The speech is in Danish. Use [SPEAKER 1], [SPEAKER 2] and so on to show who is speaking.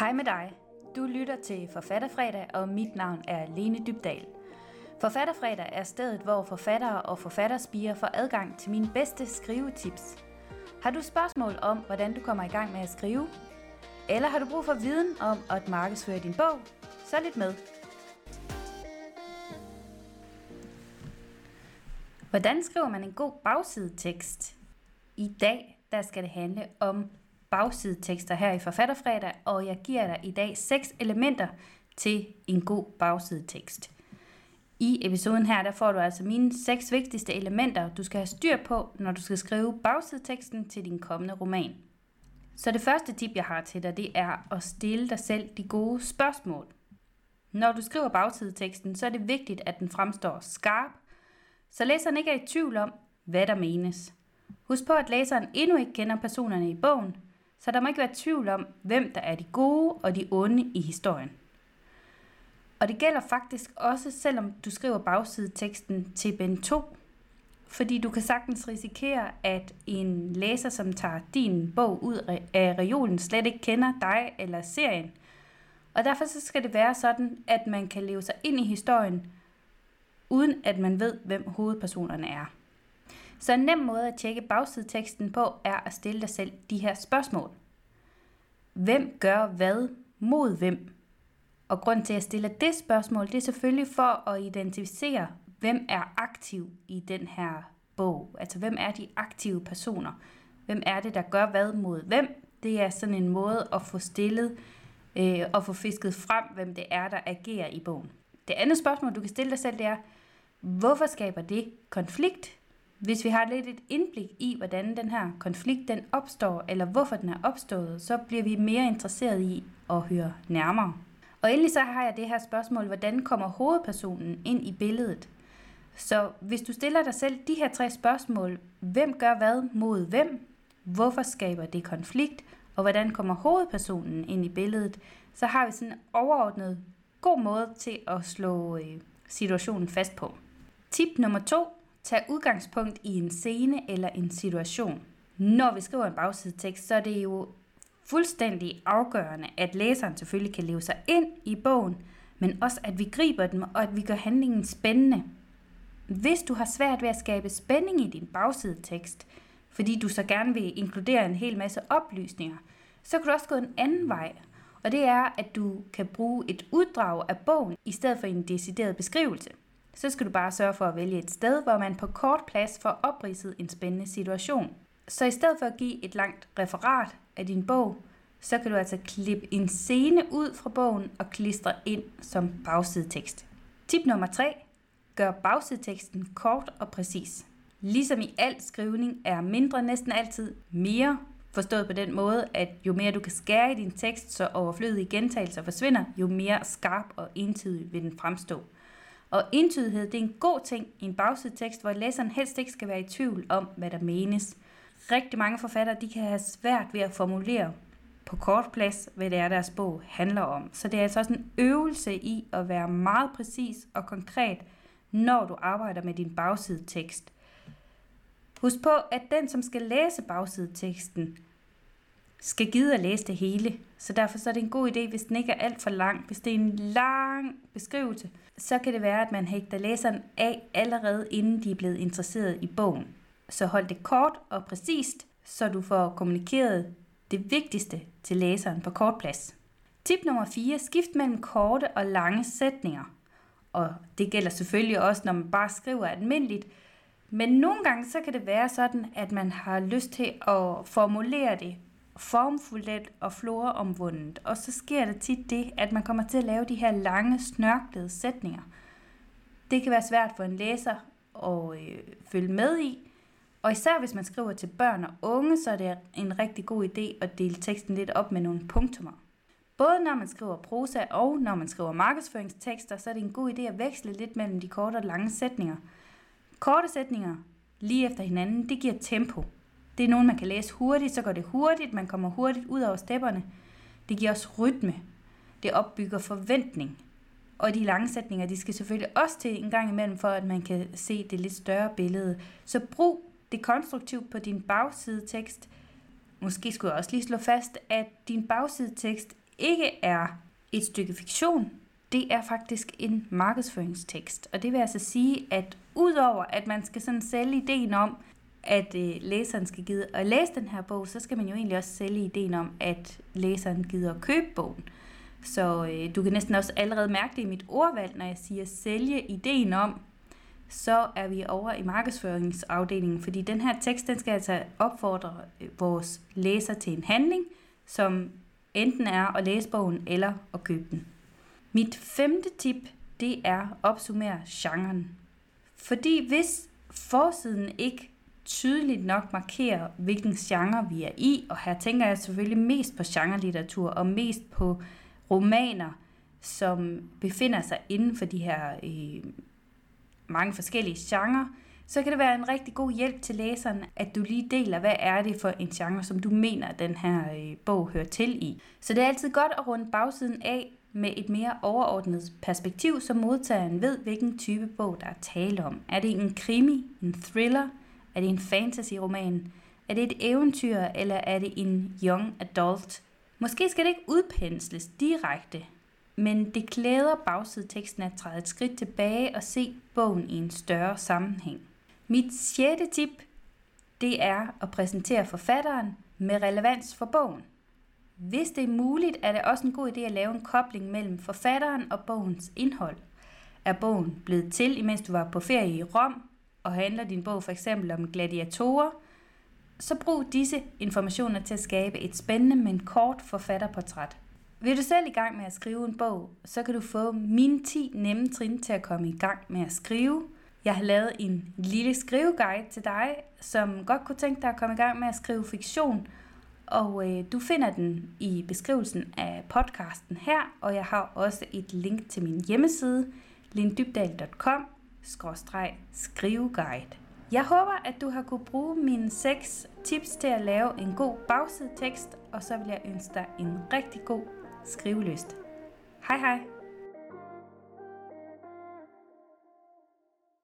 [SPEAKER 1] Hej med dig. Du lytter til Forfatterfredag, og mit navn er Lene Dybdal. Forfatterfredag er stedet, hvor forfattere og forfatterspiger får adgang til mine bedste skrivetips. Har du spørgsmål om, hvordan du kommer i gang med at skrive? Eller har du brug for viden om at markedsføre din bog? Så lidt med. Hvordan skriver man en god bagsidetekst? I dag der skal det handle om bagsidetekster her i Forfatterfredag, og jeg giver dig i dag seks elementer til en god bagsidetekst. I episoden her, der får du altså mine seks vigtigste elementer, du skal have styr på, når du skal skrive bagsideteksten til din kommende roman. Så det første tip, jeg har til dig, det er at stille dig selv de gode spørgsmål. Når du skriver bagsideteksten, så er det vigtigt, at den fremstår skarp, så læseren ikke er i tvivl om, hvad der menes. Husk på, at læseren endnu ikke kender personerne i bogen, så der må ikke være tvivl om, hvem der er de gode og de onde i historien. Og det gælder faktisk også, selvom du skriver bagsideteksten til Ben 2, fordi du kan sagtens risikere, at en læser, som tager din bog ud af reolen, slet ikke kender dig eller serien. Og derfor så skal det være sådan, at man kan leve sig ind i historien, uden at man ved, hvem hovedpersonerne er. Så en nem måde at tjekke bagsideteksten på er at stille dig selv de her spørgsmål. Hvem gør hvad mod hvem? Og grund til at jeg stiller det spørgsmål, det er selvfølgelig for at identificere, hvem er aktiv i den her bog. Altså hvem er de aktive personer? Hvem er det, der gør hvad mod hvem? Det er sådan en måde at få stillet øh, og få fisket frem, hvem det er, der agerer i bogen. Det andet spørgsmål, du kan stille dig selv, det er, hvorfor skaber det konflikt? Hvis vi har lidt et indblik i, hvordan den her konflikt den opstår, eller hvorfor den er opstået, så bliver vi mere interesseret i at høre nærmere. Og endelig så har jeg det her spørgsmål, hvordan kommer hovedpersonen ind i billedet? Så hvis du stiller dig selv de her tre spørgsmål, hvem gør hvad mod hvem, hvorfor skaber det konflikt, og hvordan kommer hovedpersonen ind i billedet, så har vi sådan en overordnet god måde til at slå øh, situationen fast på. Tip nummer to, tage udgangspunkt i en scene eller en situation. Når vi skriver en bagsidetekst, så er det jo fuldstændig afgørende, at læseren selvfølgelig kan leve sig ind i bogen, men også at vi griber den, og at vi gør handlingen spændende. Hvis du har svært ved at skabe spænding i din bagsidetekst, fordi du så gerne vil inkludere en hel masse oplysninger, så kan du også gå en anden vej, og det er, at du kan bruge et uddrag af bogen i stedet for en decideret beskrivelse så skal du bare sørge for at vælge et sted, hvor man på kort plads får opridset en spændende situation. Så i stedet for at give et langt referat af din bog, så kan du altså klippe en scene ud fra bogen og klistre ind som bagsidetekst. Tip nummer 3. Gør bagsideteksten kort og præcis. Ligesom i al skrivning er mindre næsten altid mere, forstået på den måde, at jo mere du kan skære i din tekst, så overflødige gentagelser forsvinder, jo mere skarp og entydig vil den fremstå. Og entydighed det er en god ting i en bagsidetekst, hvor læseren helst ikke skal være i tvivl om, hvad der menes. Rigtig mange forfattere de kan have svært ved at formulere på kort plads, hvad det er, deres bog handler om. Så det er altså også en øvelse i at være meget præcis og konkret, når du arbejder med din bagsidetekst. Husk på, at den, som skal læse bagsideteksten, skal gide at læse det hele. Så derfor så er det en god idé, hvis den ikke er alt for lang. Hvis det er en lang beskrivelse, så kan det være, at man hægter læseren af allerede inden de er blevet interesseret i bogen. Så hold det kort og præcist, så du får kommunikeret det vigtigste til læseren på kort plads. Tip nummer 4. Skift mellem korte og lange sætninger. Og det gælder selvfølgelig også, når man bare skriver almindeligt. Men nogle gange så kan det være sådan, at man har lyst til at formulere det formfuldt og floromvundet. Og så sker der tit det, at man kommer til at lave de her lange, snørklede sætninger. Det kan være svært for en læser at øh, følge med i, og især hvis man skriver til børn og unge, så er det en rigtig god idé at dele teksten lidt op med nogle punktummer. Både når man skriver prosa og når man skriver markedsføringstekster, så er det en god idé at veksle lidt mellem de korte og lange sætninger. Korte sætninger lige efter hinanden, det giver tempo. Det er nogen, man kan læse hurtigt, så går det hurtigt, man kommer hurtigt ud over stepperne. Det giver os rytme. Det opbygger forventning. Og de lange sætninger, de skal selvfølgelig også til en gang imellem, for at man kan se det lidt større billede. Så brug det konstruktivt på din bagsidetekst. Måske skulle jeg også lige slå fast, at din bagsidetekst ikke er et stykke fiktion, det er faktisk en markedsføringstekst. Og det vil altså sige, at udover at man skal sådan sælge ideen om, at øh, læseren skal gide at læse den her bog, så skal man jo egentlig også sælge ideen om, at læseren gider at købe bogen. Så øh, du kan næsten også allerede mærke det i mit ordvalg, når jeg siger sælge ideen om, så er vi over i markedsføringsafdelingen, fordi den her tekst, den skal altså opfordre øh, vores læser til en handling, som enten er at læse bogen eller at købe den. Mit femte tip, det er at opsummere genren. Fordi hvis forsiden ikke tydeligt nok markerer, hvilken genre vi er i, og her tænker jeg selvfølgelig mest på genrelitteratur og mest på romaner, som befinder sig inden for de her øh, mange forskellige genrer, så kan det være en rigtig god hjælp til læseren, at du lige deler, hvad er det for en genre, som du mener, den her øh, bog hører til i. Så det er altid godt at runde bagsiden af med et mere overordnet perspektiv, så modtageren ved, hvilken type bog, der er tale om. Er det en krimi, en thriller, er det en fantasy-roman, er det et eventyr, eller er det en young adult? Måske skal det ikke udpensles direkte, men det klæder bagsideteksten at træde et skridt tilbage og se bogen i en større sammenhæng. Mit sjette tip, det er at præsentere forfatteren med relevans for bogen. Hvis det er muligt, er det også en god idé at lave en kobling mellem forfatteren og bogens indhold. Er bogen blevet til, imens du var på ferie i Rom, og handler din bog for eksempel om gladiatorer, så brug disse informationer til at skabe et spændende, men kort forfatterportræt. Vil du selv i gang med at skrive en bog, så kan du få mine 10 nemme trin til at komme i gang med at skrive. Jeg har lavet en lille skriveguide til dig, som godt kunne tænke dig at komme i gang med at skrive fiktion, og øh, du finder den i beskrivelsen af podcasten her, og jeg har også et link til min hjemmeside, lindybdal.com skriveguide. Jeg håber, at du har kunne bruge mine seks tips til at lave en god bagsidetekst, og så vil jeg ønske dig en rigtig god skriveløst. Hej hej!